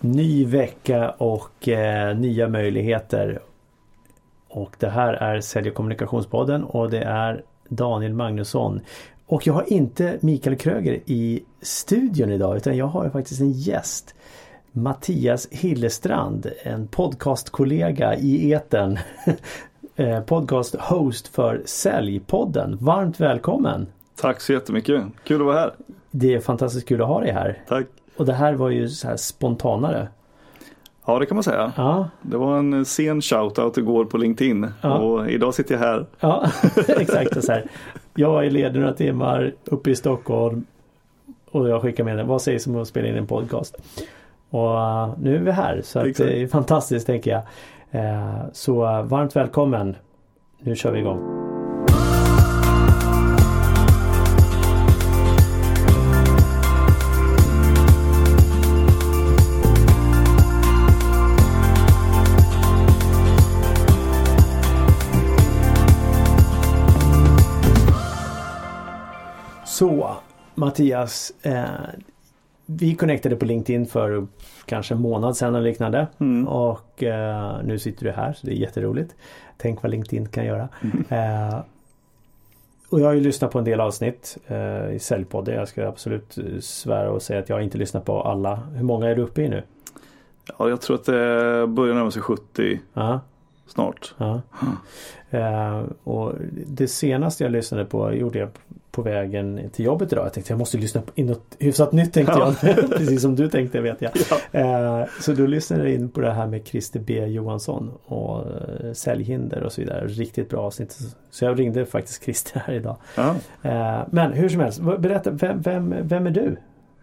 Ny vecka och eh, nya möjligheter. Och det här är Sälj och kommunikationspodden och det är Daniel Magnusson. Och jag har inte Mikael Kröger i studion idag utan jag har faktiskt en gäst. Mattias Hillestrand, en podcastkollega i eten. Eh, podcast host för Säljpodden. Varmt välkommen! Tack så jättemycket! Kul att vara här! Det är fantastiskt kul att ha dig här. Tack! Och det här var ju så här spontanare. Ja det kan man säga. Ja. Det var en sen shoutout igår på LinkedIn ja. och idag sitter jag här. Ja exakt så här. Jag är ledig några timmar uppe i Stockholm och jag skickar med den. Vad sägs om att spela in en podcast? Och uh, nu är vi här så att det är fantastiskt tänker jag. Uh, så varmt välkommen. Nu kör vi igång. Mattias, eh, vi connectade på LinkedIn för kanske en månad sedan eller liknande. Mm. Och eh, nu sitter du här så det är jätteroligt. Tänk vad LinkedIn kan göra. Mm. Eh, och jag har ju lyssnat på en del avsnitt eh, i Säljpodden. Jag ska absolut svära och säga att jag inte lyssnat på alla. Hur många är du uppe i nu? Ja, jag tror att det börjar närma sig 70 Aha. snart. Ja. Uh, och det senaste jag lyssnade på gjorde jag på vägen till jobbet idag. Jag tänkte jag måste lyssna in något hyfsat nytt tänkte ja. jag. Precis som du tänkte vet jag. Ja. Uh, så då lyssnade jag in på det här med Christer B Johansson och uh, säljhinder och så vidare. Riktigt bra avsnitt. Så jag ringde faktiskt Christer här idag. Ja. Uh, men hur som helst, berätta, vem, vem, vem är du?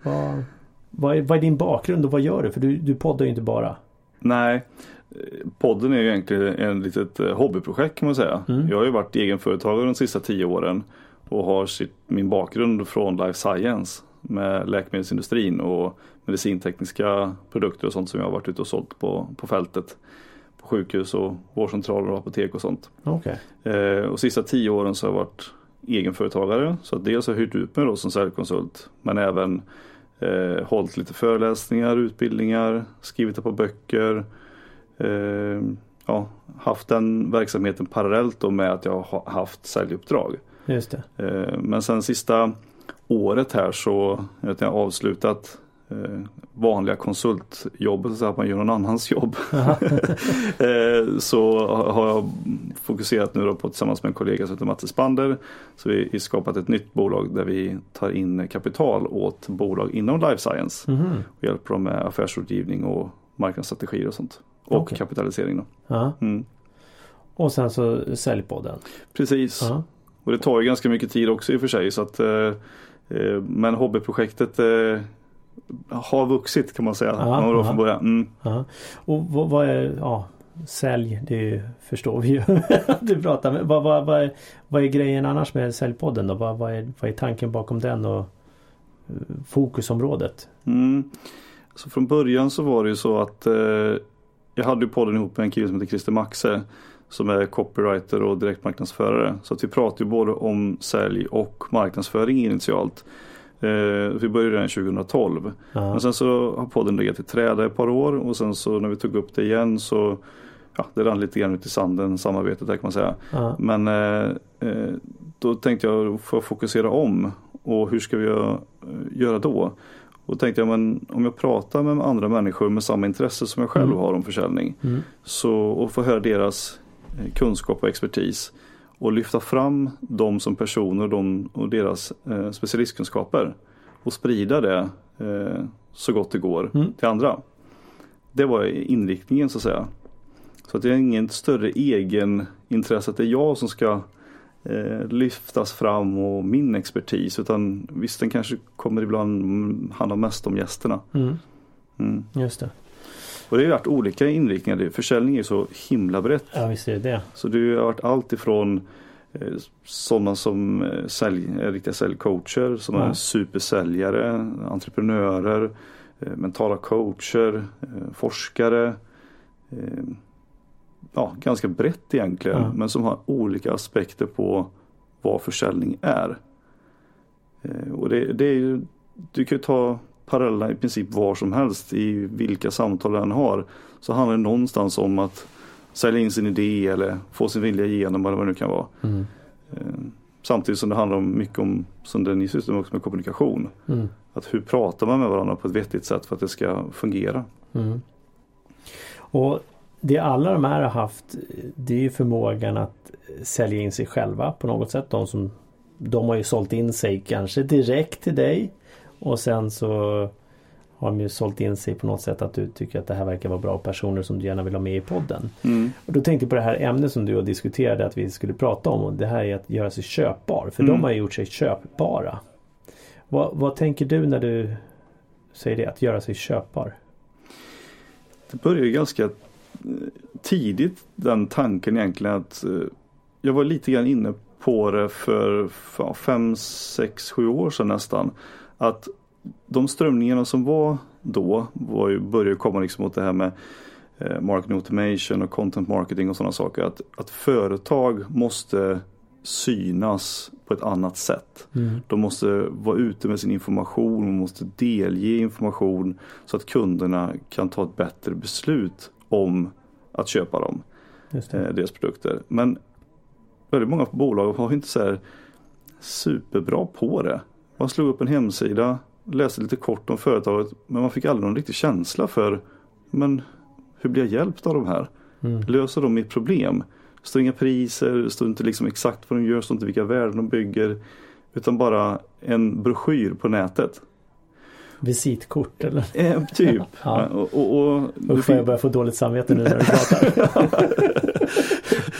Vad, vad, är, vad är din bakgrund och vad gör du? För du, du poddar ju inte bara. Nej, podden är ju egentligen en litet eh, hobbyprojekt kan man säga. Mm. Jag har ju varit egenföretagare de sista tio åren och har sitt, min bakgrund från life science med läkemedelsindustrin och medicintekniska produkter och sånt som jag har varit ute och sålt på, på fältet. På sjukhus och vårdcentraler och apotek och sånt. Okay. Eh, och sista tio åren så har jag varit egenföretagare. Så dels har jag hyrt ut mig då som säljkonsult men även eh, hållit lite föreläsningar, utbildningar, skrivit ett par böcker eh, ja, haft den verksamheten parallellt då med att jag har haft säljuppdrag. Just det. Eh, men sen sista året här så jag har avslutat eh, vanliga konsultjobbet, så att man gör någon annans jobb. eh, så har jag fokuserat nu då på tillsammans med en kollega som heter Matte Spander. Så vi har skapat ett nytt bolag där vi tar in kapital åt bolag inom life science. Mm -hmm. Och hjälper dem med affärsrådgivning och marknadsstrategier och sånt. Och okay. kapitalisering då. Mm. Och sen så säljpodden. Precis. Ja. Och det tar ju ganska mycket tid också i och för sig. Så att, eh, eh men hobbyprojektet eh, har vuxit kan man säga. Ja, ja. Från början. Mm. Och vad, vad, är, ja, sälj, det förstår vi ju du pratar med. Vad, vad, vad, är, vad är grejen annars med säljpodden då? Vad, vad, är, vad är tanken bakom den och fokusområdet? Mm. Så från början så var det ju så att eh, jag hade ju podden ihop med en kille som heter Christer Maxe som är copywriter och direktmarknadsförare. Så att vi pratar ju både om sälj och marknadsföring initialt. Eh, vi började redan 2012. Ja. Men sen så har podden legat i träda ett par år och sen så när vi tog upp det igen så ja, det rann lite grann ut i sanden samarbetet där kan man säga. Ja. Men eh, eh då tänkte jag få fokusera om och hur ska vi göra, då? Och tänkte jag, men om jag pratar med andra människor med samma intresse som jag själv mm. har om försäljning. Mm. Så, och få höra deras kunskap och expertis. Och lyfta fram dem som personer och, de, och deras eh, specialistkunskaper. Och sprida det eh, så gott det går mm. till andra. Det var inriktningen så att säga. Så att jag har ingen större egen intresse att det är jag som ska eh, lyftas fram och min expertis. Utan visst den kanske kommer ibland handla mest om gästerna. Mm. Mm. Just det. Och det har varit olika inriktningar. Försäljning är så himla brett. Ja visst är det det. Så det har varit allt ifrån eh, sådana som eh, sälj, är riktiga säljcoacher, som ja. är supersäljare, entreprenörer, eh, mentala coacher, eh, forskare eh, ja, ganska brett egentligen ja. men som har olika aspekter på vad försäljning är. Eh, och det, det är ju, du kan ju ta parallella i princip var som helst i vilka samtal den har. Så handlar det någonstans om att sälja in sin idé eller få sin vilja igenom eller vad det nu kan vara. Mm. Eh, Samtidigt som det handlar om mycket om, som det ni sysslar med också med kommunikation. Mm. Att hur pratar man med varandra på ett vettigt sätt för att det ska fungera. Mm. Och det alla de här har haft det är ju förmågan att sälja in sig själva på något sätt. De, som, de har ju sålt in sig kanske direkt till dig och sen så har de ju sålt in sig på något sätt att du tycker att det här verkar vara bra personer som du gärna vill ha med i podden. Mm. Och då tänkte jag på det här ämnet som du och diskuterade att vi skulle prata om och det här är att göra sig köpbar. För Mm. de har ju gjort sig köpbara. Vad, vad tänker du när du säger det, att göra sig köpbar? Det började ju ganska tidigt den tanken egentligen att eh, jag var lite grann inne på det för ja, fem, sex, sju år sedan nästan. Att de strömningarna som var då var ju, började komma liksom mot det här med eh, marketing automation och content marketing och sådana saker. Att, att företag måste synas på ett annat sätt. Mm. De måste vara ute med sin information, de måste delge information så att kunderna kan ta ett bättre beslut om att köpa dem, eh, deras produkter. Men väldigt många bolag har inte så här superbra på det. Man slog upp en hemsida, läste lite kort om företaget men man fick aldrig någon riktig känsla för men hur blir jag hjälpt av de här? Mm. Löser de mitt problem? Står inga priser, står inte liksom exakt vad de gör, står inte vilka värden de bygger. Utan bara en broschyr på nätet. Visitkort eller? Eh, typ. Ja. och, och, och, Usch vad jag börjar få dåligt samvete nu när du pratar.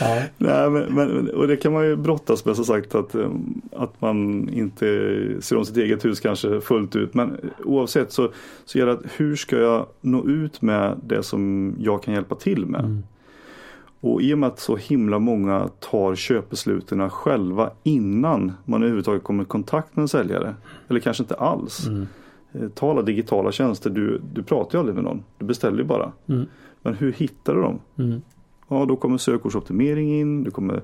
ja. Nej, men, men, och det kan man ju brottas med som sagt att, eh, att man inte ser om sitt eget hus kanske fullt ut. Men oavsett så, så gäller det att hur ska jag nå ut med det som jag kan hjälpa till med. Mm. Och i och med att så himla många tar köpbesluten själva innan man överhuvudtaget kommer i kontakt med en säljare. Eller kanske inte alls. Mm. Eh, Ta alla digitala tjänster, du, du pratar ju aldrig med någon. Du beställer ju bara. Mm. Men hur hittar du dem? Mm. Ja, då kommer sökordsoptimering in, det kommer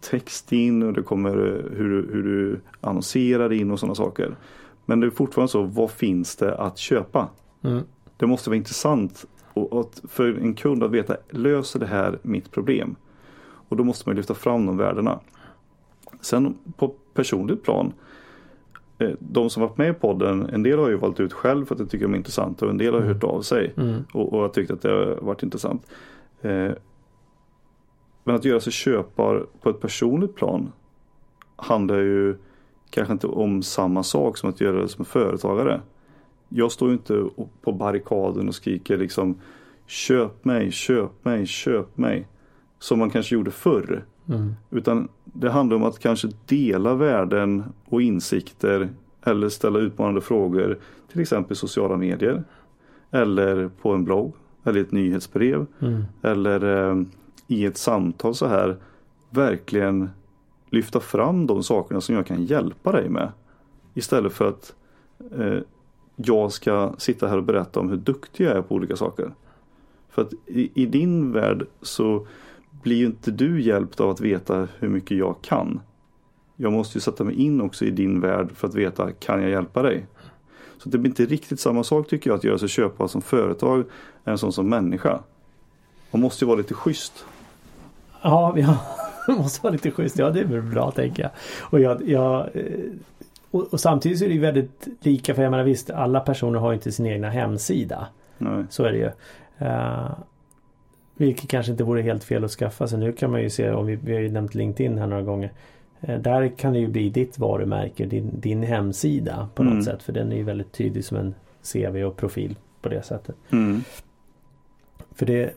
text in och det kommer eh, hur, hur du annonserar in och sådana saker. Men det är fortfarande så, vad finns det att köpa? Mm. Det måste vara intressant och, att- för en kund att veta, löser det här mitt problem? Och då måste man lyfta fram de värdena. Sen på personligt plan, eh, de som varit med i podden, en del har ju valt ut själv för att de tycker de är intressanta och en del har hört av sig Mm. och, och har tyckt att det har varit intressant. Eh, men att göra sig köpbar på ett personligt plan handlar ju kanske inte om samma sak som att göra det som företagare. Jag står ju inte på barrikaden och skriker liksom köp mig, köp mig, köp mig. Som man kanske gjorde förr. Mm. Utan det handlar om att kanske dela värden och insikter eller ställa utmanande frågor till exempel i sociala medier. Eller på en blogg eller ett nyhetsbrev. Mm. Eller eh, i ett samtal så här verkligen lyfta fram de sakerna som jag kan hjälpa dig med. Istället för att eh, jag ska sitta här och berätta om hur duktig jag är på olika saker. För att i, i din värld så blir ju inte du hjälpt av att veta hur mycket jag kan. Jag måste ju sätta mig in också i din värld för att veta, kan jag hjälpa dig? Så det blir inte riktigt samma sak tycker jag att göra sig köpbar som företag än sån som människa. Man måste ju vara lite schysst. Ja, har, måste vara lite schysst. Ja, det är väl bra tänker jag. Och, jag, jag eh, och, och samtidigt så är det ju väldigt lika. För jag menar visst, alla personer har inte sin egna hemsida. Nej. Så är det ju. Uh, vilket kanske inte vore helt fel att skaffa sig. Nu kan man ju se, om vi, vi har ju nämnt LinkedIn här några gånger. Eh, där kan det ju bli ditt varumärke, din, din hemsida på något Mm. sätt. För den är ju väldigt tydlig som en CV och profil på det sättet. Mm. För det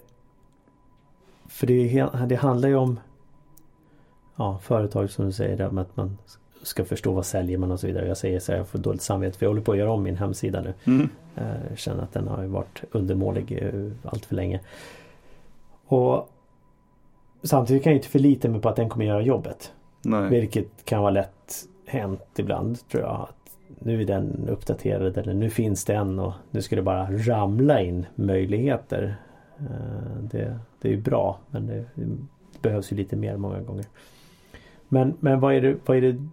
För det, det handlar ju om Ja, företag som du säger där att man ska förstå vad säljer man och så vidare. Jag säger så här, jag får dåligt samvete för jag håller på att göra om min hemsida nu. Mm. Eh, Jag känner att den har varit undermålig eh, allt för länge. Och Samtidigt kan jag inte förlita mig på att den kommer göra jobbet. Nej. Vilket kan vara lätt hänt ibland tror jag. Att nu är den uppdaterad eller nu finns den och nu ska det bara ramla in möjligheter. Eh, Det, det är ju bra men det, det behövs ju lite mer många gånger. Men, men vad, är det, vad är det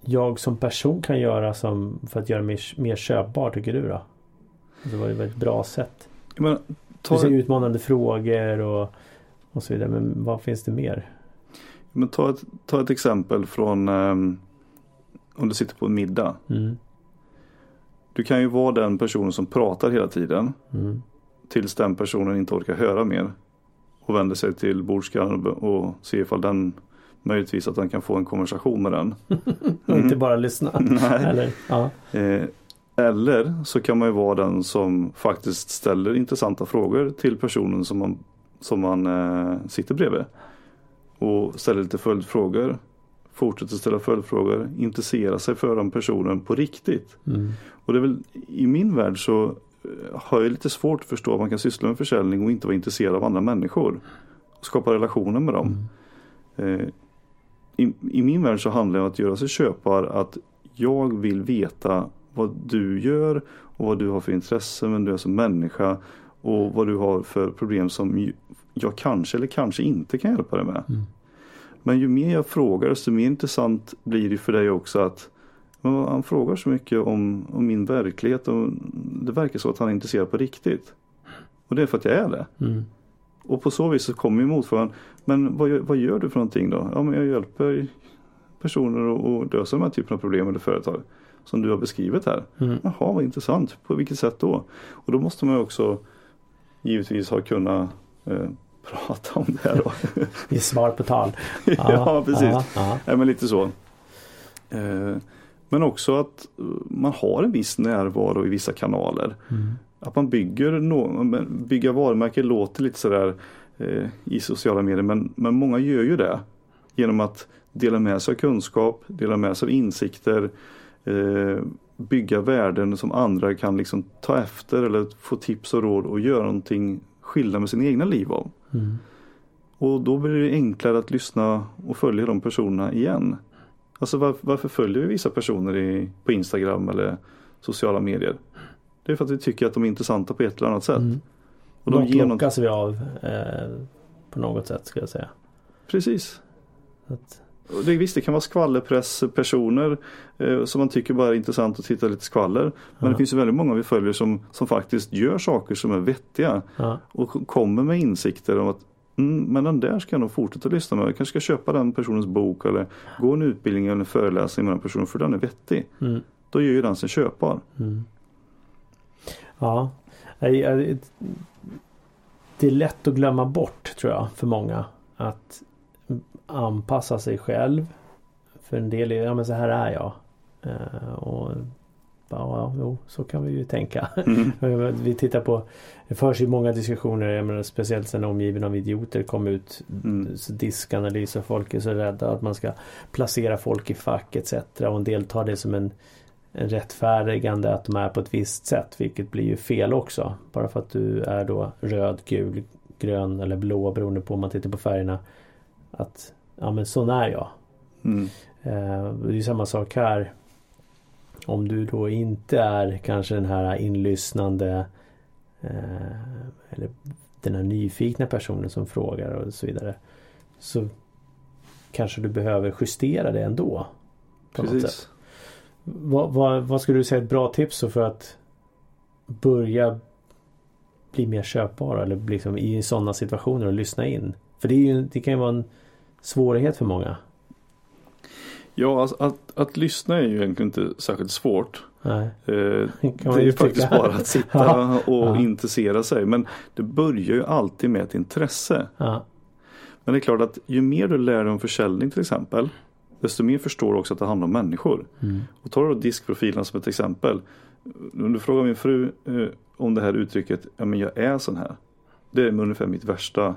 jag som person kan göra som för att göra mig mer köpbar tycker du då? Det var ett väldigt bra sätt. Men, ta... Du säger utmanande frågor och, och så vidare. Men vad finns det mer? Men ta ett, ta ett exempel från um, om du sitter på en middag. Mm. Du kan ju vara den personen som pratar hela tiden. Mm. Tills den personen inte orkar höra mer. Och vänder sig till bordskan och ser ifall den möjligtvis att den kan få en konversation med den. och inte bara lyssna. Nej. Eller, ja. Eh, eller så kan man ju vara den som faktiskt ställer intressanta frågor till personen som man, som man eh, sitter bredvid. Och ställer lite följdfrågor. Fortsätter ställa följdfrågor. Intressera sig för den personen på riktigt. Mm. Och det är väl i min värld så eh, har jag lite svårt att förstå att man kan syssla med försäljning och inte vara intresserad av andra människor. Och skapa relationer med dem. Mm. Eh, i, I min värld så handlar det om att göra sig köpar att jag vill veta vad du gör och vad du har för intressen, vem du är som människa och vad du har för problem som jag kanske eller kanske inte kan hjälpa dig med. Mm. Men ju mer jag frågar desto mer intressant blir det för dig också att han frågar så mycket om, om min verklighet och det verkar så att han är intresserad på riktigt. Och det är för att jag är det. Mm. Och på så vis så kommer ju motfrågan, men vad, vad gör du för någonting då? Ja men jag hjälper personer att lösa de här typen av problem eller företag. Som du har beskrivit här. Mm. Jaha vad intressant, på vilket sätt då? Och då måste man också givetvis ha kunnat eh, prata om det här då. Ge svar på tal. ja, precis. Ja, ja. Men lite så. Eh, men också att eh, man har en viss närvaro i vissa kanaler. Mm. Att man bygger no bygga varumärken låter lite sådär eh, i sociala medier men, men många gör ju det. Genom att dela med sig av kunskap, dela med sig av insikter, eh, bygga värden som andra kan liksom ta efter eller få tips och råd och göra någonting skilda med sina egna liv av. Mm. Och då blir det enklare att lyssna och följa de personerna igen. Alltså varför, varför följer vi vissa personer i, på Instagram eller sociala medier? Det är för att vi tycker att de är intressanta på ett eller annat sätt. Mm. Och de de ger något... vi av eh, på något sätt ska jag säga. Precis. Att, det, visst, det kan vara skvallerpresspersoner eh, som man tycker bara är intressant att titta lite skvaller. Men Ja. det finns ju väldigt många vi följer som, som faktiskt gör saker som är vettiga. ja. Och kommer med insikter om att mm, men den där ska jag nog fortsätta lyssna med. Jag kanske ska köpa den personens bok eller gå en utbildning eller en föreläsning med den personen för den är vettig. Mm. Då gör ju den sig köpbar. Mm. Ja. Det är lätt att glömma bort tror jag för många. Att anpassa sig själv. För en del är ja men så här är jag. Eh, och ja, jo, så kan vi ju tänka. Mm. Vi tittar på Det förs ju många diskussioner, jag menar, speciellt sen omgiven av idioter kom ut Mm. diskanalys och folk är så rädda att man ska placera folk i fack etc. Och en del tar det som en, en rättfärdigande att de är på ett visst sätt vilket blir ju fel också. Bara för att du är då röd, gul, grön eller blå beroende på om man tittar på färgerna. Att ja men sån är jag. Mm. Eh, det är samma sak här. Om du då inte är kanske den här inlyssnande eh, eller den här nyfikna personen som frågar och så vidare. Så kanske du behöver justera det ändå. Precis. Vad, vad, vad skulle du säga är ett bra tips för att börja bli mer köpbara eller liksom i sådana situationer och lyssna in? För det, är ju, det kan ju vara en svårighet för många. Ja, alltså, att, att lyssna är ju egentligen inte särskilt svårt. Nej. Eh, det är ju faktiskt bara att sitta Ja. och Ja. intressera sig. Men det börjar ju alltid med ett intresse. Ja. Men det är klart att ju mer du lär dig om försäljning till exempel. Desto mer förstår du också att det handlar om människor. Mm. Och tar du då diskprofilen som ett exempel. Om du frågar min fru eh, om det här uttrycket, ja men jag är sån här. Det är ungefär mitt värsta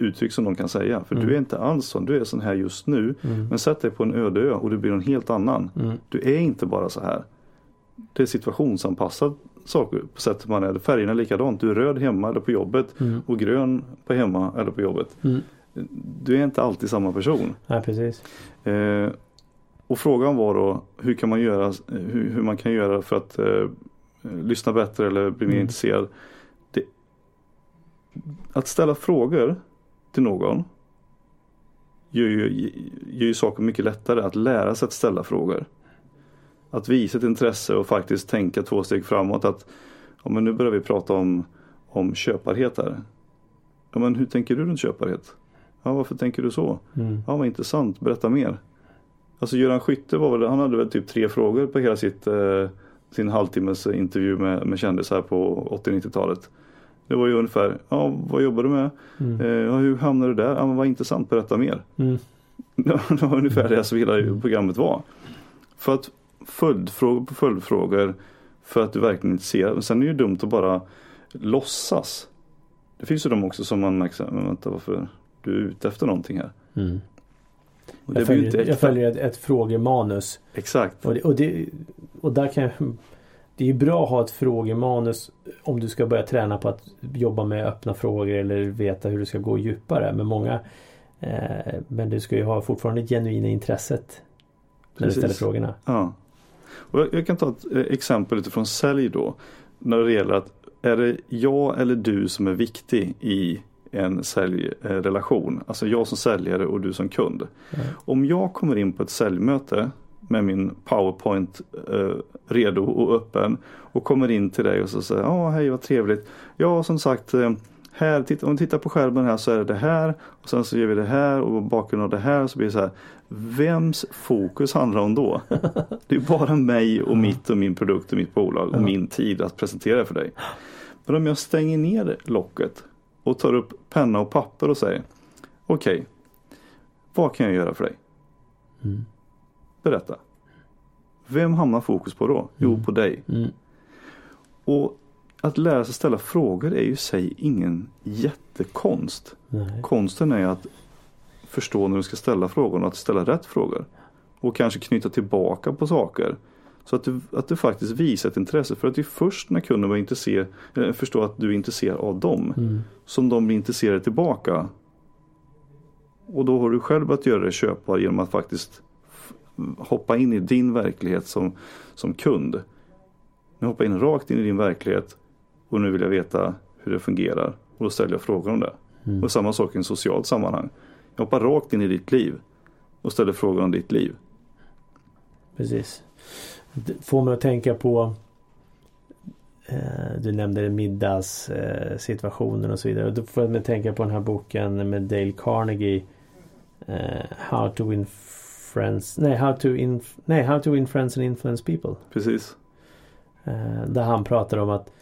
uttryck som någon kan säga. För Mm. du är inte alls sån, du är sån här just nu. Mm. Men sätt dig på en öde ö och du blir en helt annan. Mm. Du är inte bara så här. Det är situationsanpassad saker på sättet man är. Färgerna är likadant. Du är röd hemma eller på jobbet Mm. och grön på hemma eller på jobbet. Mm. Du är inte alltid samma person. Nej, precis. Eh, och frågan var då hur kan man göra, hur, hur man kan göra för att eh, lyssna bättre eller bli mer Mm. intresserad. Det, att ställa frågor till någon gör ju, gör ju saker mycket lättare att lära sig att ställa frågor. Att visa ett intresse och faktiskt tänka två steg framåt. Att ja, men nu börjar vi prata om, om köparhet här. Ja, men hur tänker du runt köparhet? Ja, varför tänker du så? Mm. Ja, vad intressant. Berätta mer. Alltså Göran Skytte var väl, han hade väl typ tre frågor på hela sitt, eh, sin halvtimmes intervju med, med kändisar på 80-90-talet. Det var ju ungefär, ja vad jobbar du med? Mm. Eh, hur hamnade du där? Ja, men vad intressant, berätta mer. Mm. Det var ungefär det som hela programmet var. För att följdfrågor på följdfrågor för att du verkligen inte ser. Sen är det ju dumt att bara låtsas. Det finns ju de också som man märker, men vänta varför du är ute efter någonting här. Mm. Jag, följer, jag följer ett, ett frågemanus. Exakt. Och, det, och, det, och där kan jag, Det är ju bra att ha ett frågemanus om du ska börja träna på att jobba med öppna frågor eller veta hur du ska gå djupare. Men många eh, Men du ska ju ha fortfarande genuina intresset när du ställer Precis. frågorna. Ja. Och jag, jag kan ta ett eh, exempel utifrån sälj då. När det gäller att är det jag eller du som är viktig i en säljrelation? Alltså jag som säljare och du som kund. Ja. Om jag kommer in på ett säljmöte med min powerpoint eh, redo och öppen och kommer in till dig och så säger ja hej vad trevligt. Ja som sagt eh, här, titta, om du tittar på skärmen här så är det det här och sen så gör vi det här och bakgrund av det här så blir det så här. Vems fokus handlar om då? Det är bara mig och mitt och min produkt och mitt bolag och min tid att presentera för dig. Men om jag stänger ner locket och tar upp penna och papper och säger okej, vad kan jag göra för dig? Mm. Berätta. Vem hamnar fokus på då? Jo, Mm. på dig. Mm. Och att lära sig ställa frågor är ju i sig ingen jättekonst. Nej. Konsten är att förstå när du ska ställa frågorna och att ställa rätt frågor. Och kanske knyta tillbaka på saker. Så att du, att du faktiskt visar ett intresse. För att det är först när kunden intresserad, eller förstår att du är intresserad av dem Mm. som de blir intresserade tillbaka. Och då har du själv att göra det köpbar genom att faktiskt hoppa in i din verklighet som, som kund. Nu hoppar jag in rakt in i din verklighet och nu vill jag veta hur det fungerar. Och då ställer jag frågor om det. Mm. Och samma sak i en socialt sammanhang. Jag hoppar rakt in i ditt liv och ställer frågor om ditt liv. Precis. Det får mig att tänka på eh, Du nämnde middagssituationen situationen och så vidare. Då får jag tänka på den här boken med Dale Carnegie eh, How to win friends Nej, how to, inf- nej, how to win friends and influence people. Precis. Eh, där han pratar om att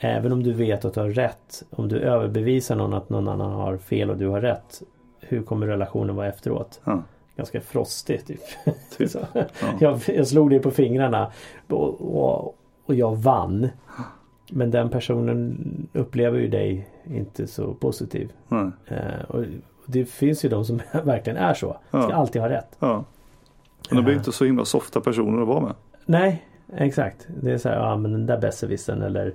Även om du vet att du har rätt Om du överbevisar någon att någon annan har fel och du har rätt Hur kommer relationen vara efteråt? Ja, Ganska frostig typ. typ. Ja. Jag, jag slog dig på fingrarna och, och, och jag vann. Men den personen upplever ju dig inte så positiv. Nej. Eh, och det finns ju de som verkligen är så. Ska Ja. alltid ha rätt. Ja. Men de blir inte så himla softa personer att vara med. Nej, exakt. Det är så här, ja men den där besserwissern eller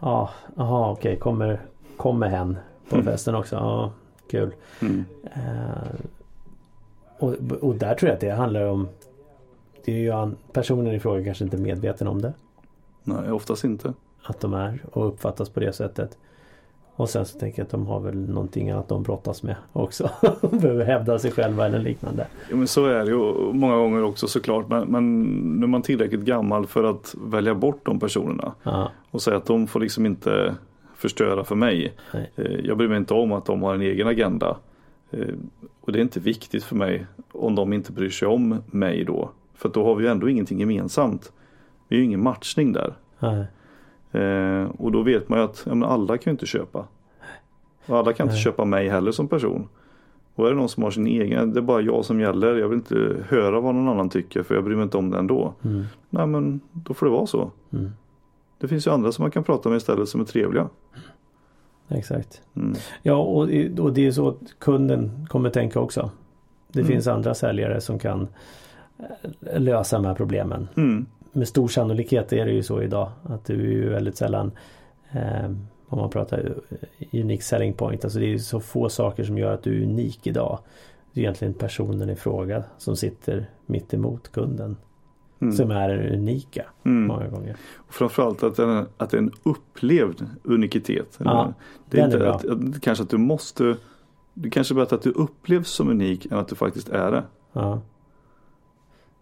ja, aha okej, kommer, kommer hen på Mm. festen också. Ja, kul. Mm. Eh, och, och där tror jag att det handlar om det är ju an- personen i fråga kanske inte medveten om det. Nej, oftast inte. att de är och uppfattas på det sättet. Och sen så tänker jag att de har väl någonting annat de brottas med också. Behöver hävda sig själva eller liknande. Ja, men så är det ju många gånger också såklart. Men, men nu är man tillräckligt gammal för att välja bort de personerna. Ja, Och säga att de får liksom inte förstöra för mig. Nej. Eh, Jag bryr mig inte om att de har en egen agenda. Eh, Och det är inte viktigt för mig om de inte bryr sig om mig då. För då har vi ju ändå ingenting gemensamt. Vi är ju ingen matchning där. nej, Eh, och då vet man ju att ja, alla kan inte köpa. Och alla kan inte Nej. köpa mig heller som person. Och är det någon som har sin egen, det är bara jag som gäller. Jag vill inte höra vad någon annan tycker för jag bryr mig inte om det ändå. mm, Nej men då får det vara så. mm, Det finns ju andra som man kan prata med istället som är trevliga. exakt. Mm. Ja och, och det är så att kunden kommer tänka också. Det Mm. finns andra säljare som kan eh, lösa de här problemen. Med stor sannolikhet är det ju så idag att du är ju väldigt sällan eh, om man pratar eh, unique selling point. Alltså det är ju så få saker som gör att du är unik idag. Det är egentligen personen i fråga som sitter mitt emot kunden. Mm. Som är den unika Mm. många gånger. Och framförallt att det, är, att det är en upplevd unikitet. Ja, det är den är inte bra. att, kanske att du måste det kanske är bättre att du upplevs som unik än att du faktiskt är det. Ja.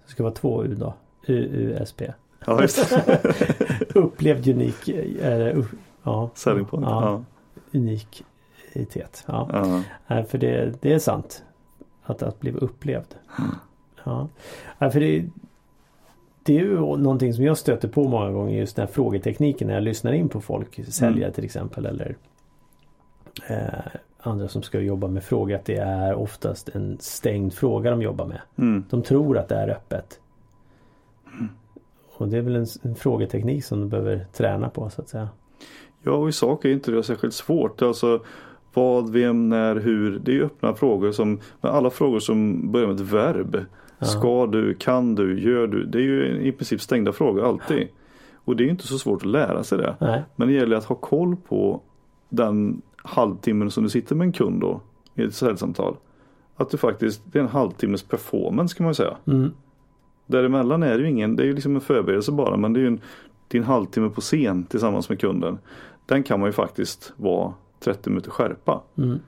Det ska vara två U då. UUSP. Ja, just Upplevd unik. Äh, ja. Selling point. Ja. Ja. Unikitet. Ja. Ja. Nej, för det, det är sant. Att, att bli upplevd. Ja. Nej, för det, det är ju någonting som jag stöter på många gånger just den här frågetekniken när jag lyssnar in på folk. Säljare till exempel eller eh, andra som ska jobba med frågor. Att det är oftast en stängd fråga de jobbar med. Mm. De tror att det är öppet. Och det är väl en, en frågeteknik som du behöver träna på så att säga. Ja, och i sak är inte det särskilt svårt. Alltså vad, vem, när, hur. Det är öppna frågor som, men alla frågor som börjar med ett verb. Ja. Ska du, kan du, gör du. Det är ju i princip stängda frågor alltid. Och det är ju inte så svårt att lära sig det. Nej. Men det gäller att ha koll på den halvtimmen som du sitter med en kund då i ett säljsamtal. Att du faktiskt, det är en halvtimmes performance kan man ju säga. Mm. Däremellan är det ju ingen, det är ju liksom en förberedelse bara men det är ju en, din halvtimme på scen tillsammans med kunden. Den kan man ju faktiskt vara 30 minuter skärpa. Mm.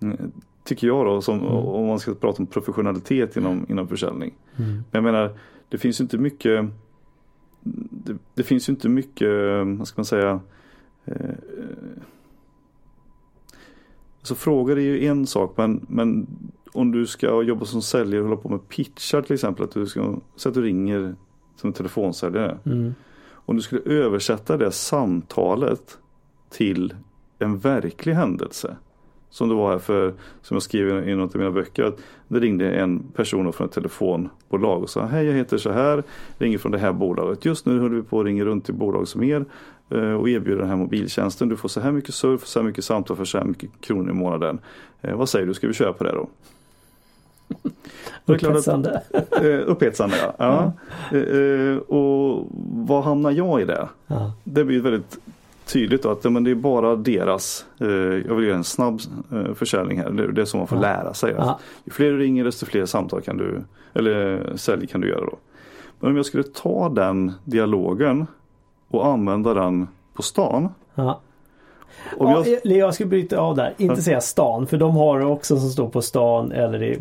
Mm, Tycker jag då, som, om man ska prata om professionalitet inom, inom försäljning. Mm. Men jag menar, det finns ju inte mycket det, det finns ju inte mycket, vad ska man säga eh, Alltså frågor är ju en sak men, men om du ska jobba som säljare och hålla på med pitchar till exempel. Att du ska, så att du ringer som en telefonsäljare. Mm. Om du skulle översätta det samtalet till en verklig händelse. Som det var här för, som jag skriver i något av mina böcker. Att det ringde en person från ett telefonbolag och sa Hej jag heter så här, ringer från det här bolaget. Just nu håller vi på att ringa runt till bolag som er eh, och erbjuder den här mobiltjänsten. Du får så här mycket surf, så här mycket samtal för så här mycket kronor i månaden. Eh, Vad säger du, ska vi köra på det då? Att- Upphetsande. Eh, upphetsande ja. ja. Eh, och vad hamnar jag i det? Ja. Det blir väldigt tydligt då att men det är bara deras, eh, jag vill göra en snabb eh, försäljning här. Det, det är så man får Ja. lära sig. Att ju fler du ringer desto fler samtal kan du, eller sälj kan du göra då. Men om jag skulle ta den dialogen och använda den på stan. Ja. Om Ja, jag, jag... jag ska bryta av där. Inte Ja. säga stan för de har också som står på stan eller i,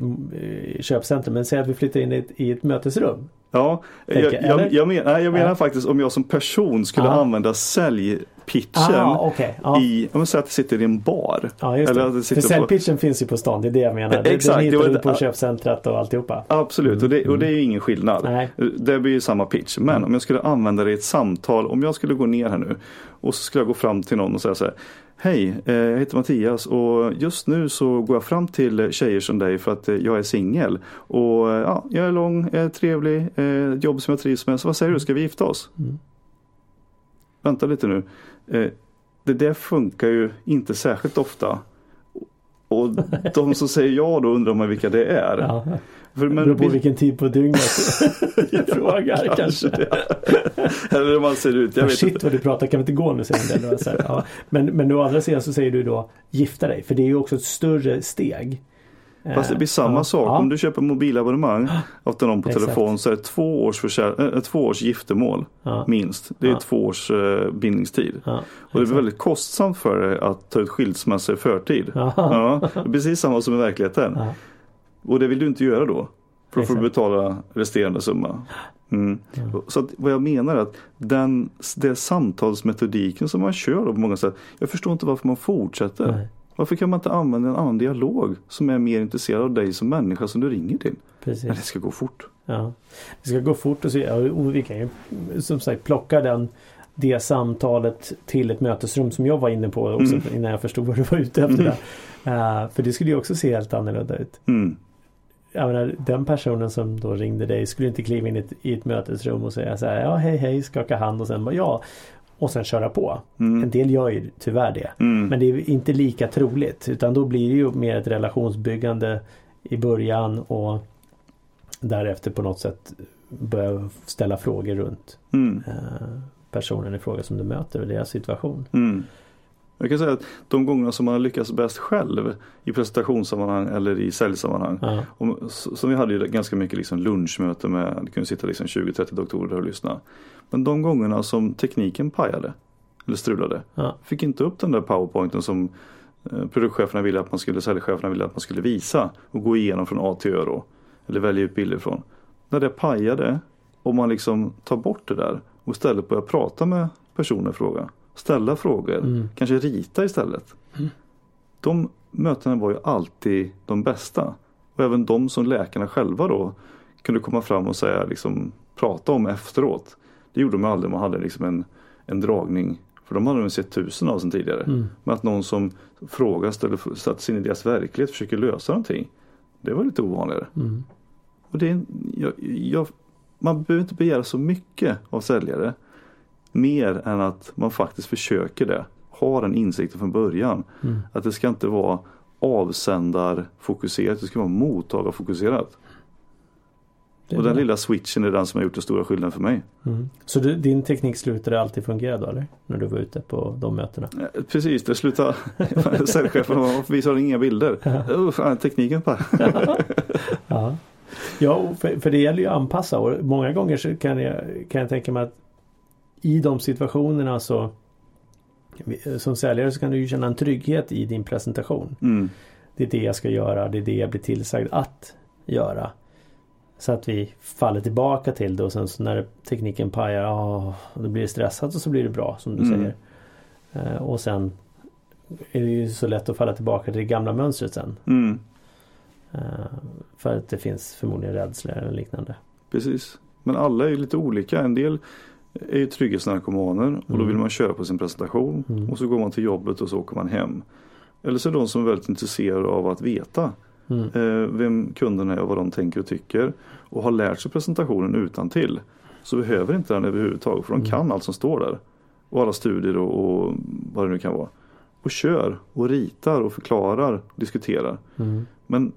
i köpcentrum. Men säg att vi flyttar in i ett, i ett mötesrum. Ja, jag, jag, eller? jag, men, nej, jag menar Ja. faktiskt om jag som person skulle Ja. använda säljpitchen Ah, okej. Ja. i, om jag säger att jag sitter i en bar. ja, just eller det. att det För sitter på- säljpitchen finns ju på stan. Det är det jag menar. Det- Exakt, Den det hittar var du det- på ja. köpcentrat och alltihopa. Absolut, och det, och det är ju ingen skillnad. Nej. Det blir ju samma pitch. Men om jag skulle använda det i ett samtal, om jag skulle gå ner här nu och så skulle jag gå fram till någon och säga så här. Hej, eh, jag heter Mattias och just nu så går jag fram till tjejer som dig för att eh, jag är singel. Och eh, ja, jag är lång, jag är trevlig, ett jobb som jag trivs med. Så vad säger du, ska vi gifta oss? Mm. Vänta lite nu. Det där funkar ju inte särskilt ofta. Och de som säger ja då undrar man vilka det är. Ja. För, Det beror på vilken tid på dygnet jag frågar kanske. Eller hur man ser ut. Jag vet Shit inte. vad du pratar, kan vi inte gå nu? Säger en del. Så här, ja. men, men å andra sidan så säger du då gifta dig. För det är ju också ett större steg. Fast det blir samma sak. Ja. Om du köper mobilabonnemang av någon på Exakt. telefon så är det två års, försäl- äh, två års giftermål. Ja. Minst. Det är Ja. två års eh, bindningstid. Och det blir väldigt kostsamt för dig att ta ut skilsmässa i förtid. Ja. Det är precis samma som i verkligheten. Och det vill du inte göra då. För då får du betala resterande summa. Mm. Så att, vad jag menar är att den, det samtalsmetodiken som man kör på många sätt. Jag förstår inte varför man fortsätter. Nej, Varför kan man inte använda en annan dialog som är mer intresserad av dig som människa som du ringer till? precis. Men det ska gå fort. Ja. Det ska gå fort och, så, och vi kan ju som sagt plocka den det samtalet till ett mötesrum som jag var inne på också Mm. innan jag förstod vad du var ute efter. Mm. Eh, för det skulle ju också se helt annorlunda ut. Mm. Jag menar, den personen som då ringde dig skulle inte kliva in i ett, i ett mötesrum och säga så här, ja hej hej, skaka hand och sen bara ja. Och sen köra på. En Mm. del gör ju tyvärr det. Mm. Men det är inte lika troligt utan då blir det ju mer ett relationsbyggande i början och därefter på något sätt börja ställa frågor runt Mm. eh, personen i fråga som du möter och deras situation. Jag kan säga att de gångerna som man har lyckats bäst själv i presentationssammanhang eller i säljsammanhang. Ja, s- som vi hade ju ganska mycket liksom lunchmöte med, det kunde sitta liksom 20-30 doktorer och lyssna. Men de gångerna som tekniken pajade eller strulade. ja, Fick inte upp den där powerpointen som eh, produktcheferna ville att man skulle, säljcheferna ville att man skulle visa och gå igenom från A till Ö då. Eller välja ut bilder från. När det pajade och man liksom tar bort det där och istället börjar prata med personen i fråga. Ställa frågor, Mm. kanske rita istället. Mm. De mötena var ju alltid de bästa. Och även de som läkarna själva då kunde komma fram och säga, liksom, prata om efteråt. Det gjorde de aldrig man hade liksom en, en dragning. För de hade de sett tusen av sedan tidigare. Mm. Men att någon som frågar, ställer, satt sig in i deras verklighet, försöker lösa någonting. Det var lite ovanligare. Mm. Och det jag, jag, man behöver inte begära så mycket av säljare. Mer än att man faktiskt försöker det. Har den insikten från början. Mm. Att det ska inte vara avsändarfokuserat, det ska vara mottagarfokuserat. Och den lilla switchen är den som har gjort den stora skillnaden för mig. Mm. Så du, din teknik slutade alltid fungera då eller? När du var ute på de mötena? Eh, Precis, det slutar säljchefen han inga bilder? Fan, tekniken på. Ja, ja för, för det gäller ju att anpassa och många gånger så kan jag, kan jag tänka mig att i de situationerna så som säljare så kan du ju känna en trygghet i din presentation. Mm, Det är det jag ska göra, det är det jag blir tillsagd att göra. Så att vi faller tillbaka till det och sen så när tekniken pajar, ja, då blir det stressat och så blir det bra som du Mm. säger. Eh, och sen är det ju så lätt att falla tillbaka till det gamla mönstret sen. mm, Eh, för att det finns förmodligen rädslor eller liknande. precis. Men alla är ju lite olika. En del är ju trygghetsnarkomaner och då Mm. vill man köra på sin presentation. Mm. Och så går man till jobbet och så åker man hem. Eller så är det de som är väldigt intresserade av att veta Mm. eh, vem kunden är och vad de tänker och tycker. Och har lärt sig presentationen utan till Så behöver inte den överhuvudtaget för de Mm. kan allt som står där. Och alla studier och, och vad det nu kan vara. Och kör och ritar och förklarar och diskuterar. Mm. Men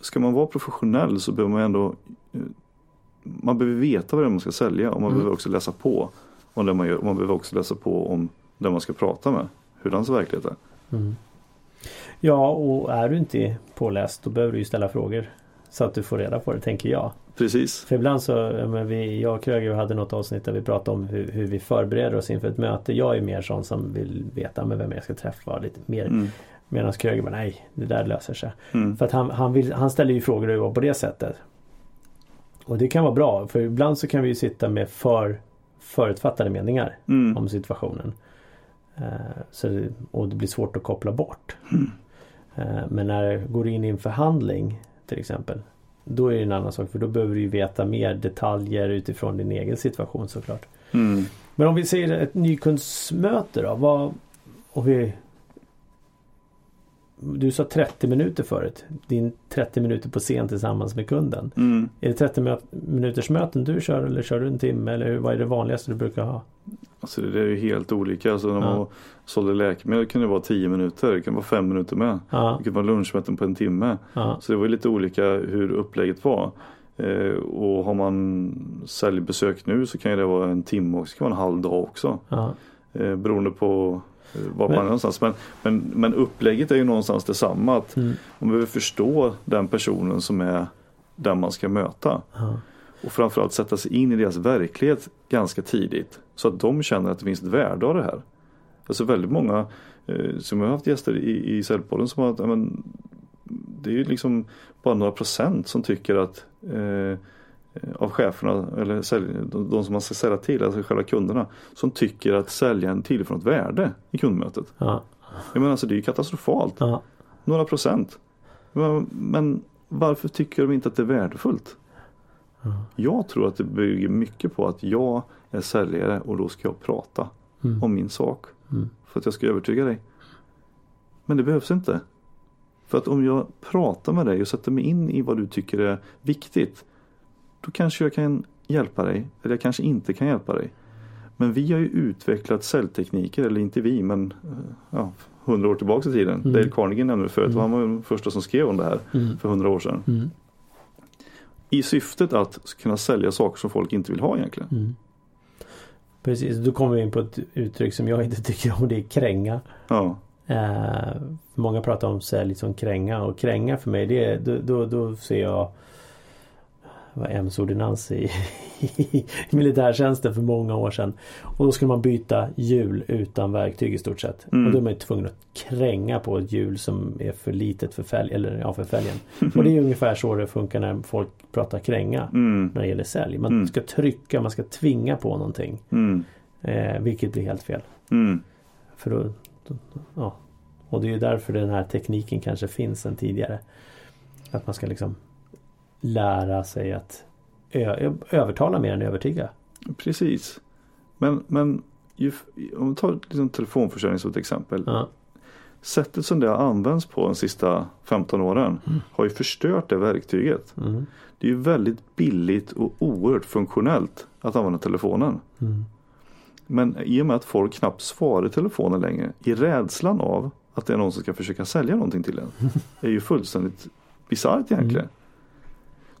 ska man vara professionell så behöver man ändå eh, Man behöver veta vad det är man ska sälja och man Mm. behöver också läsa på om det man gör. Och man behöver också läsa på om den man ska prata med. Hur hans verklighet är. Mm. Ja, och är du inte påläst då behöver du ju ställa frågor. Så att du får reda på det, tänker jag. Precis. För ibland så, men vi, jag och Kröger hade något avsnitt där vi pratade om hur, hur vi förbereder oss inför ett möte. Jag är mer sån som vill veta med vem jag ska träffa lite mer. Mm. Medan Kröger bara, nej, det där löser sig. Mm. För att han, han, vill, han ställer ju frågor och jobbar på det sättet. Och det kan vara bra, för ibland så kan vi sitta med för förutfattade meningar Mm. om situationen. Eh, så det, och det blir svårt att koppla bort. Eh, men när det går in i en förhandling till exempel. Då är det en annan sak för då behöver du veta mer detaljer utifrån din egen situation såklart. Mm. Men om vi säger ett nykundsmöte då. Vad, och vi, du sa 30 minuter förut. Din 30 minuter på scen tillsammans med kunden. Mm. Är det 30 mö- minuters möten du kör eller kör du en timme? Eller vad är det vanligaste du brukar ha? Alltså det är ju helt olika. Alltså när man Ja. sålde läkemedel kan det vara 10 minuter. Det kan vara 5 minuter med. Ja, Det kan vara lunchmöten på en timme. ja, Så det var lite olika hur upplägget var. Eh, och har man säljbesök nu så kan det vara en timme och så kan det vara en halv dag också. ja. Eh, beroende på eh, var Men- man är någonstans. Men, men, men upplägget är ju någonstans detsamma. Att Mm, man behöver förstå den personen som är den man ska möta. ja. Och framförallt sätta sig in i deras verklighet ganska tidigt. Så att de känner att det finns ett värde av det här. Alltså väldigt många eh, som jag har haft gäster i, i Säljpodden som har att, ja, men, det är ju liksom bara några procent som tycker att eh, av cheferna eller sälj, de, de som man ska sälja till, alltså själva kunderna, som tycker att säljaren tillför något värde i kundmötet. ja, Jag menar alltså det är ju katastrofalt. ja. Några procent. Men, men varför tycker de inte att det är värdefullt? Ja. Jag tror att det bygger mycket på att jag är säljare och då ska jag prata Mm. om min sak. Mm. För att jag ska övertyga dig. Men det behövs inte. För att om jag pratar med dig och sätter mig in i vad du tycker är viktigt. Då kanske jag kan hjälpa dig. Eller jag kanske inte kan hjälpa dig. Men vi har ju utvecklat säljtekniker, eller inte vi men eh, ja, hundra år tillbaka i tiden. Mm. Dale Carnegie nämnde det förut. Mm. Han var den första som skrev om det här Mm. för hundra år sedan. Mm. I syftet att kunna sälja saker som folk inte vill ha egentligen. Mm. Precis, då kommer vi in på ett uttryck som jag inte tycker om. Det är kränga. Ja, Eh, många pratar om sälj som kränga och kränga för mig det då, då, då ser jag var MC-ordinans i, i militärtjänsten för många år sedan. Och då skulle man byta hjul utan verktyg i stort sett. Mm. Och då är man ju tvungen att kränga på ett hjul som är för litet för, fälg, eller, ja, för fälgen. Och det är ungefär så det funkar när folk pratar kränga Mm. när det gäller sälj. Man Mm. ska trycka, man ska tvinga på någonting. Mm. Eh, vilket blir helt fel. Mm. För då, då, ja. Och det är ju därför den här tekniken kanske finns sedan tidigare. Att man ska liksom lära sig att övertala mer än övertyga. Precis. Men, men ju, om vi tar liksom telefonförsäljning som ett exempel. Ja. Sättet som det har använts på de sista 15 åren har ju förstört det verktyget. Mm. Det är ju väldigt billigt och oerhört funktionellt att använda telefonen. Mm. Men i och med att folk knappt svarar i telefonen längre i rädslan av att det är någon som ska försöka sälja någonting till en. är ju fullständigt bisarrt egentligen.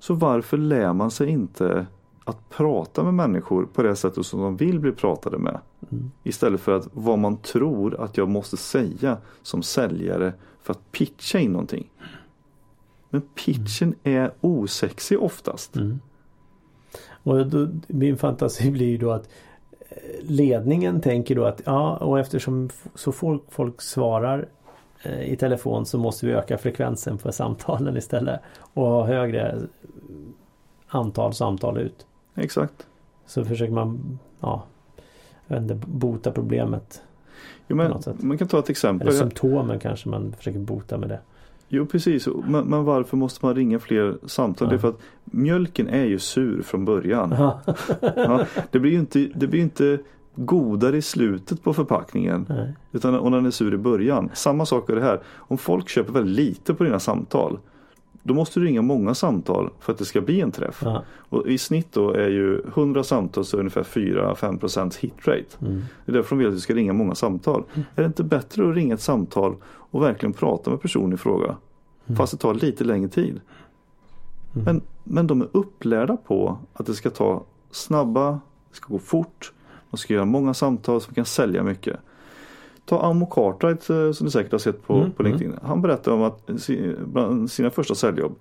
Mm. Så varför lär man sig inte att prata med människor på det sättet som de vill bli pratade med? Mm. Istället för att vad man tror att jag måste säga som säljare för att pitcha in någonting. Men pitchen är osexig oftast. Mm. Och då, min fantasi blir ju då att eh, ledningen tänker då att ja och eftersom så folk, folk svarar eh, i telefon så måste vi öka frekvensen på samtalen istället och ha högre antal samtal ut. Exakt. Så försöker man ja, inte, bota problemet. Jo, men, man kan ta ett exempel. Eller symptomen kanske man försöker bota med det. Jo precis, men, men varför måste man ringa fler samtal? Ja. Det är för att mjölken är ju sur från början. Aha. Ja, det blir ju inte, det blir inte godare i slutet på förpackningen. Nej. Utan om den är sur i början. Samma sak är det här. Om folk köper väldigt lite på dina samtal. Då måste du ringa många samtal för att det ska bli en träff. Ja. Och i snitt då är ju 100 samtal så är ungefär 4-5% hitrate. Mm. Det är därför de vill att du ska ringa många samtal. Är det inte bättre att ringa ett samtal och verkligen prata med personen i fråga? Fast det tar lite längre tid. Mm. Men, men de är upplärda på att det ska ta snabba, det ska gå fort, man ska göra många samtal som kan sälja mycket. Ta Amo Cartwright eh, som du säkert har sett på, Mm, på LinkedIn. Han berättade om att bland sina första säljjobb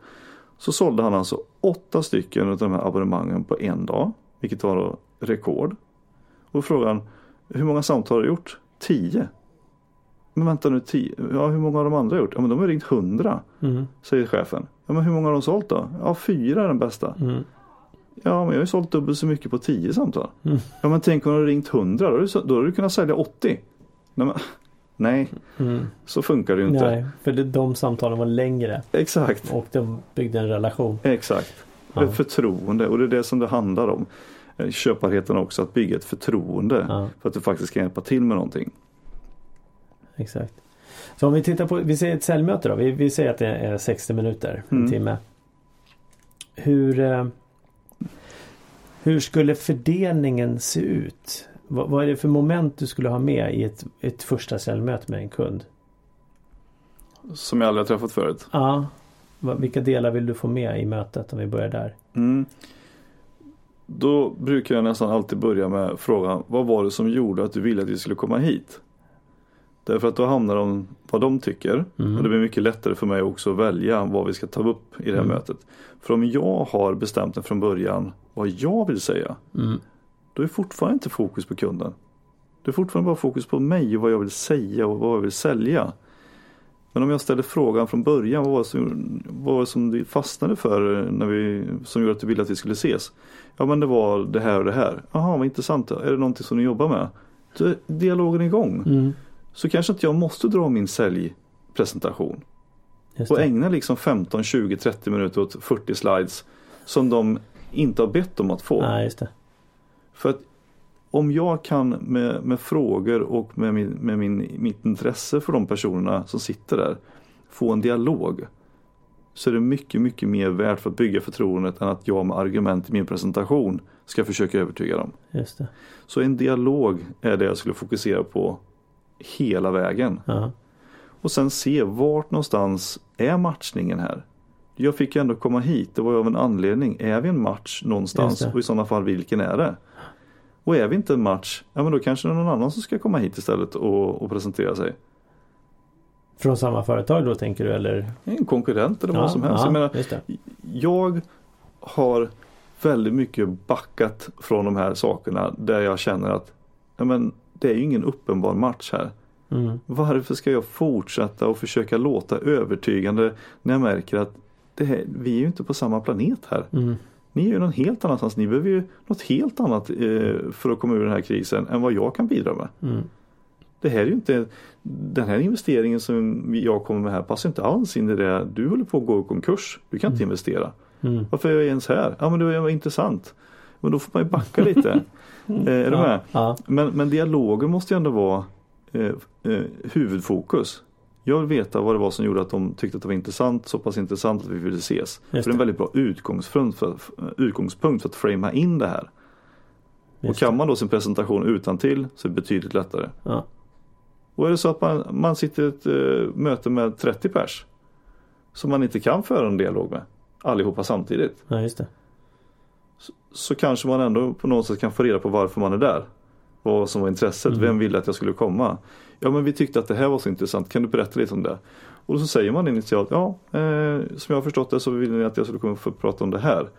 så sålde han alltså åtta stycken av de här abonnemangen på en dag. Vilket var då rekord. Och han hur många samtal har du gjort? Tio. Men vänta nu, tio. Ja, hur många har de andra gjort? Ja, men de har ringt hundra. Mm. Säger chefen. Ja, men hur många har de sålt då? Ja, fyra är den bästa. Mm. Ja, men jag har ju sålt dubbelt så mycket på tio samtal. Mm. Ja, men tänk om du har ringt hundra. Då då har du kunnat sälja 80. Nej, nej Mm. så funkar det ju inte. Nej, för de samtalen var längre Exakt. och de byggde en relation. Exakt. Ja. Ett förtroende och det är det som det handlar om. Eh, Köparheten också, att bygga ett förtroende. Ja, För att du faktiskt kan hjälpa till med någonting. exakt. Så om vi tittar på, vi säger ett säljmöte då. Vi, vi säger att det är 60 minuter, en Mm. timme. Hur, eh, hur skulle fördelningen se ut? Vad, vad är det för moment du skulle ha med i ett, ett första säljmöte med en kund? Som jag aldrig har träffat förut. Ja, vilka delar vill du få med i mötet om vi börjar där? Mm. Då brukar jag nästan alltid börja med frågan Vad var det som gjorde att du ville att vi skulle komma hit? Därför att då hamnar de vad de tycker. Mm. Och det blir mycket lättare för mig också att välja vad vi ska ta upp i det här Mm. mötet. För om jag har bestämt mig från början vad jag vill säga. Mm. Då är fortfarande inte fokus på kunden. Det är fortfarande bara fokus på mig och vad jag vill säga och vad jag vill sälja. Men om jag ställer frågan från början, vad var det som, vad var det som du fastnade för när vi, som gjorde att du ville att vi skulle ses? Ja men det var det här och det här. Jaha vad intressant, är det någonting som du jobbar med? Då är dialogen igång. Mm. Så kanske inte jag måste dra min säljpresentation. Och ägna liksom 15, 20, 30 minuter åt 40 slides. Som de inte har bett om att få. Nej. För att om jag kan med, med frågor och med, min, med min, mitt intresse för de personerna som sitter där få en dialog. Så är det mycket, mycket mer värt för att bygga förtroendet än att jag med argument i min presentation ska försöka övertyga dem. Just det. Så en dialog är det jag skulle fokusera på hela vägen. Ja. Och sen se vart någonstans är matchningen här. Jag fick ju ändå komma hit, det var ju av en anledning. Är vi en match någonstans och i sådana fall vilken är det? Och är vi inte en match, ja men då kanske det är någon annan som ska komma hit istället och, och presentera sig. Från samma företag då tänker du eller? En konkurrent eller Ja, vad som helst. ja, Jag menar, jag har väldigt mycket backat från de här sakerna där jag känner att ja, men, det är ju ingen uppenbar match här. Mm. Varför ska jag fortsätta och försöka låta övertygande när jag märker att det här, vi är ju inte på samma planet här. Mm. Ni är ju någon helt annanstans. Ni behöver ju något helt annat eh, för att komma ur den här krisen än vad jag kan bidra med. Mm. Det här är ju inte Den här investeringen som jag kommer med här passar inte alls in i det. Du håller på att gå i konkurs. Du kan inte investera. Mm. Varför är jag ens här? Ja men det var intressant. Men då får man ju backa lite. eh, är du med? Ja. Men, men dialogen måste ju ändå vara eh, eh, huvudfokus. Jag vill veta vad det var som gjorde att de tyckte att det var intressant, så pass intressant att vi ville ses. För det är en väldigt bra utgångspunkt för, utgångspunkt för att framea in det här. Och Just kan man då sin presentation utan till så är det betydligt lättare. Ja. Och är det så att man, man sitter i ett eh, möte med 30 pers som man inte kan föra en dialog med allihopa samtidigt. ja, just det. Så kanske man ändå på något sätt kan få reda på varför man är där. Vad som var intresset, Mm. vem ville att jag skulle komma. Ja men vi tyckte att det här var så intressant, kan du berätta lite om det? Och så säger man initialt, ja eh, som jag har förstått det så vill ni att jag skulle komma och prata om det här.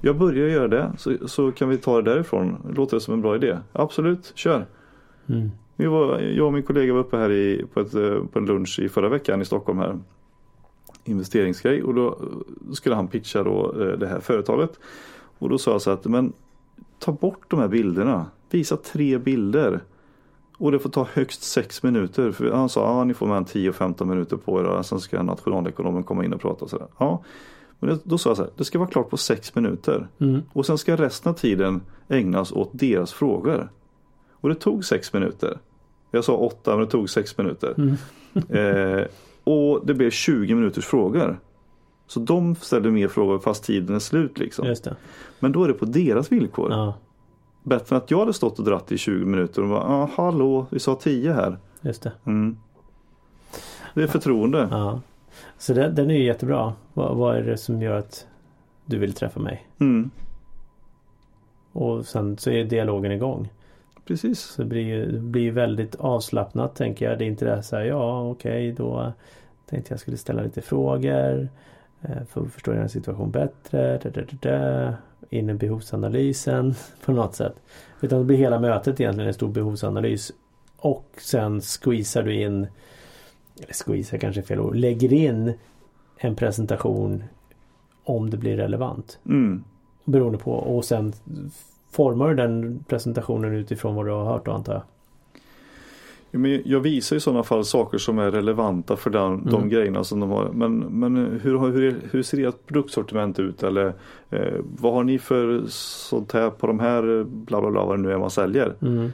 Jag börjar göra det så, så kan vi ta det därifrån. Låter det som en bra idé? Absolut, kör! Mm. Vi var, jag och min kollega var uppe här i, på, ett, eh, på en lunch i förra veckan i Stockholm här. Investeringsgrej och då eh, skulle han pitcha då eh, det här företaget. Och då sa jag så att men ta bort de här bilderna. Visa tre bilder. Och det får ta högst sex minuter. För han sa att ah, ni får mellan 10 och 15 minuter på er. Och sen ska nationalekonomen komma in och prata och sådär. Ja. Men då sa jag så här, det ska vara klart på sex minuter. Mm. Och sen ska resten av tiden ägnas åt deras frågor. Och det tog sex minuter. Jag sa åtta men det tog sex minuter. Mm. Eh, och det blev 20 minuters frågor. Så de ställde mer frågor fast tiden är slut liksom. Men då är det på deras villkor. Ja, Bättre än att jag hade stått och dratt i 20 minuter och bara ah, hallå, vi sa 10 här. just det. Mm. Det är förtroende. Ja. Så det, den är ju jättebra. Vad, vad är det som gör att du vill träffa mig? Mm. Och sen så är dialogen igång. Precis. Så det blir ju det blir väldigt avslappnat tänker jag. Det är inte det här så här, ja okej då tänkte jag skulle ställa lite frågor. eh, För att förstå din situation bättre. Da, da, da. In i behovsanalysen på något sätt. Utan det blir hela mötet egentligen en stor behovsanalys. Och sen squeezar du in Eller squeezar kanske är fel ord. Lägger in en presentation om det blir relevant. Mm. Beroende på och sen formar du den presentationen utifrån vad du har hört då antar jag. Men jag visar i sådana fall saker som är relevanta för den, de Mm. grejerna som de har. Men, men hur, hur, hur ser ert produktsortiment ut? Eller eh, vad har ni för sånt här på de här bla bla bla vad det nu är man säljer? Mm.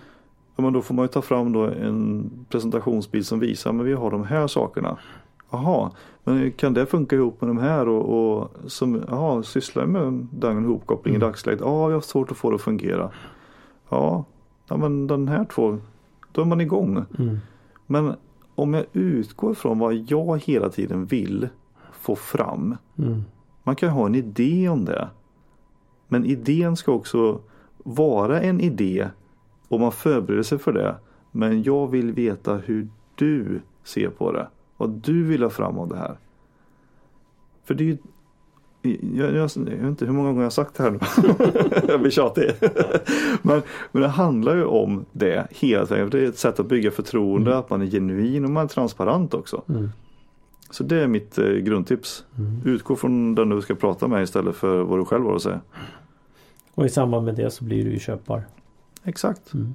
Ja, men då får man ju ta fram då en presentationsbild som visar men vi har de här sakerna. Jaha, men kan det funka ihop med de här och, och som jaha, sysslar med den ihopkoppling i Mm. dagsläget? Ja, jag har svårt att få det att fungera. Ja, ja men den här två, då är man igång. Mm. Men om jag utgår från vad jag hela tiden vill få fram. Mm. Man kan ha en idé om det. Men idén ska också vara en idé och man förbereder sig för det. Men jag vill veta hur du ser på det. Vad du vill ha fram av det här. För det är ju jag, jag, jag vet inte hur många gånger jag har sagt det här nu. jag blir tjatig. men, men det handlar ju om det hela tiden. Det är ett sätt att bygga förtroende, Mm. att man är genuin och man är transparent också. Mm. Så det är mitt eh, grundtips. Mm. Utgå från den du ska prata med istället för vad du själv har att säga. Och i samband med det så blir du ju köpbar. Exakt. Mm.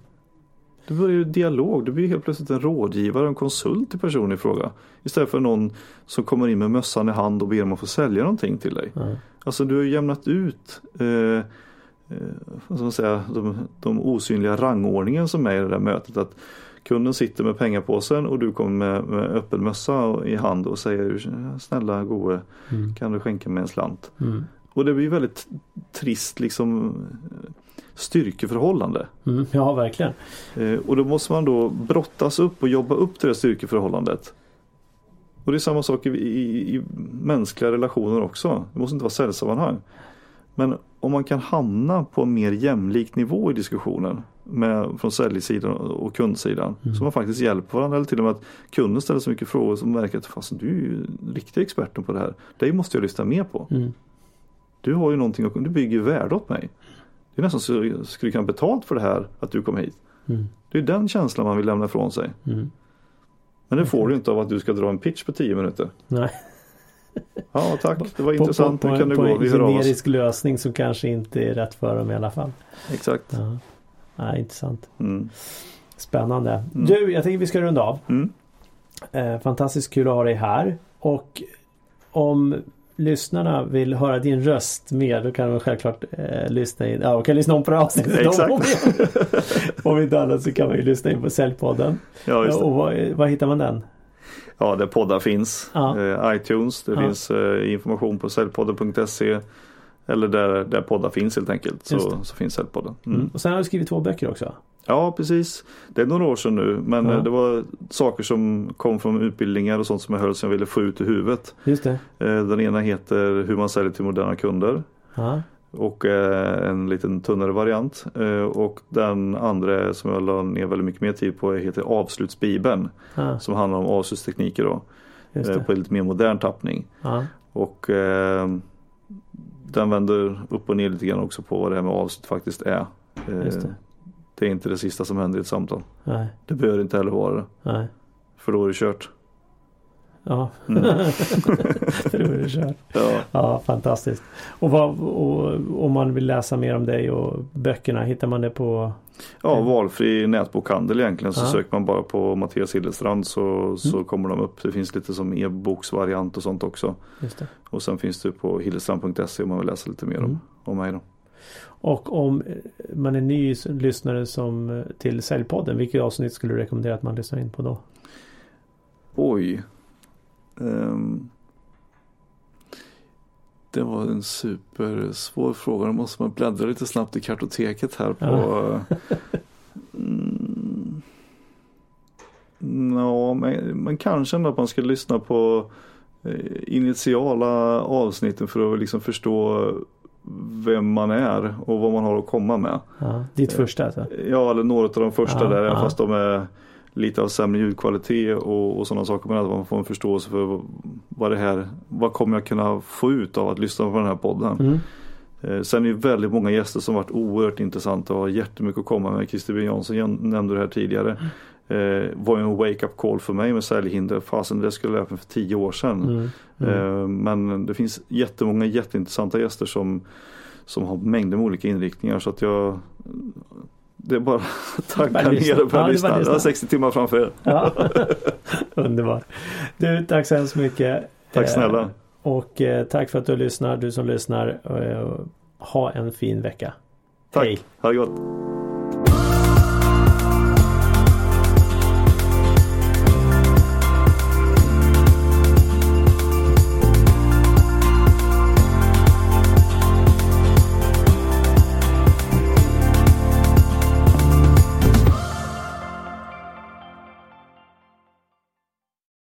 Det blir ju dialog. Du blir helt plötsligt en rådgivare, en konsult till personen i fråga. Istället för någon som kommer in med mössan i hand och ber om att få sälja någonting till dig. Ja. Alltså du har jämnat ut eh, eh, vad man säga, de, de osynliga rangordningen som är i det där mötet. Att kunden sitter med pengapåsen och du kommer med, med öppen mössa i hand och säger snälla gode Mm. kan du skänka mig en slant. Mm. Och det blir väldigt trist liksom styrkeförhållande. Mm. Ja, verkligen. Eh, och då måste man då brottas upp och jobba upp till det styrkeförhållandet. Och det är samma sak i, i, i mänskliga relationer också. Det måste inte vara säljsammanhang. Men om man kan hamna på en mer jämlik nivå i diskussionen med, från säljsidan och kundsidan. Mm. Så man faktiskt hjälper varandra. Eller till och med att kunden ställer så mycket frågor som märker att fast du är ju riktig experten på det här. Det måste jag lyssna mer på. Mm. Du har ju någonting, du bygger värde åt mig. Det är nästan så jag skulle kunna betalt för det här att du kom hit. Mm. Det är den känslan man vill lämna ifrån sig. Mm. Men det får du inte av att du ska dra en pitch på 10 minuter. Nej. Ja tack, det var intressant. På, på, nu kan på, du gå, på vi en generisk lösning som kanske inte är rätt för dem i alla fall. Exakt. Ja. Nej, intressant. Mm. Spännande. Mm. Du, jag tänker vi ska runda av. Mm. Eh, fantastiskt kul att ha dig här. Och om lyssnarna vill höra din röst mer då kan de självklart eh, lyssna in. Ja, de kan lyssna om på det här avsnittet. Exakt. Om, om inte annat så kan man ju lyssna in på Säljpodden. Ja, just det. Och vad, vad hittar man den? Ja, där poddar finns. Ja. Eh, iTunes, det Ja. finns eh, information på säljpodden.se Eller där, där poddar finns helt enkelt. Så, så finns Säljpodden. Mm. Mm. Och sen har du skrivit två böcker också. Ja, precis. Det är några år sedan nu. Men Ja. eh, det var saker som kom från utbildningar och sånt som jag höll som jag ville få ut ur huvudet. Just det. Eh, Den ena heter Hur man säljer till moderna kunder. Ja. Och eh, en liten tunnare variant. Och den andra som jag la ner väldigt mycket mer tid på heter Avslutsbibeln. Ja. Som handlar om avslutstekniker då. På en lite mer modern tappning. Ja. Och den vänder upp och ner lite grann också på vad det här med avslut faktiskt är. Eh, det. det är inte det sista som händer i ett samtal. Nej. Det behöver inte heller vara det. Nej. För då är det kört. Ja. Mm. För då är det kört. Ja. Ja, fantastiskt. Och, vad, och om man vill läsa mer om dig och böckerna, hittar man det på? Ja, Mm. valfri nätbokhandel egentligen. Så Ja. söker man bara på Mattias Hillestrand så, så Mm. kommer de upp. Det finns lite som e-boksvariant och sånt också. Och sen finns det på hillestrand.se om man vill läsa lite mer Mm. om, om mig då. Och om man är ny lyssnare som, till Säljpodden, vilket avsnitt skulle du rekommendera att man lyssnar in på då? Oj. Ehm. Det var en supersvår fråga. Då måste man bläddra lite snabbt i kartoteket här på Ja. mm. Nå, men, men kanske ändå att man ska lyssna på eh, initiala avsnitten för att liksom förstå vem man är och vad man har att komma med. Ja, ditt första alltså? Ja, eller några av de första Ja, där, ja. fast de är lite av sämre ljudkvalitet och, och sådana saker. Men att man får en förståelse för vad- det här, vad kommer jag kunna få ut av att lyssna på den här podden. Mm. Eh, sen är det väldigt många gäster som varit oerhört intressanta och har jättemycket att komma med. Christer B Jansson nämnde det här tidigare. Eh, var ju en wake-up call för mig med säljhinder. Fasen det skulle jag mig för tio år sedan. Mm. Mm. Eh, Men det finns jättemånga jätteintressanta gäster som, som har mängder med olika inriktningar så att jag det är bara att lyssna. ner och börja Ja, lyssna. Jag lyssna. har 60 timmar framför er. Ja. Underbart. Du, tack så hemskt mycket. Tack Eh, snälla. Och eh, tack för att du lyssnar, du som lyssnar. Eh, ha en fin vecka. Tack. Hej. Ha det gott.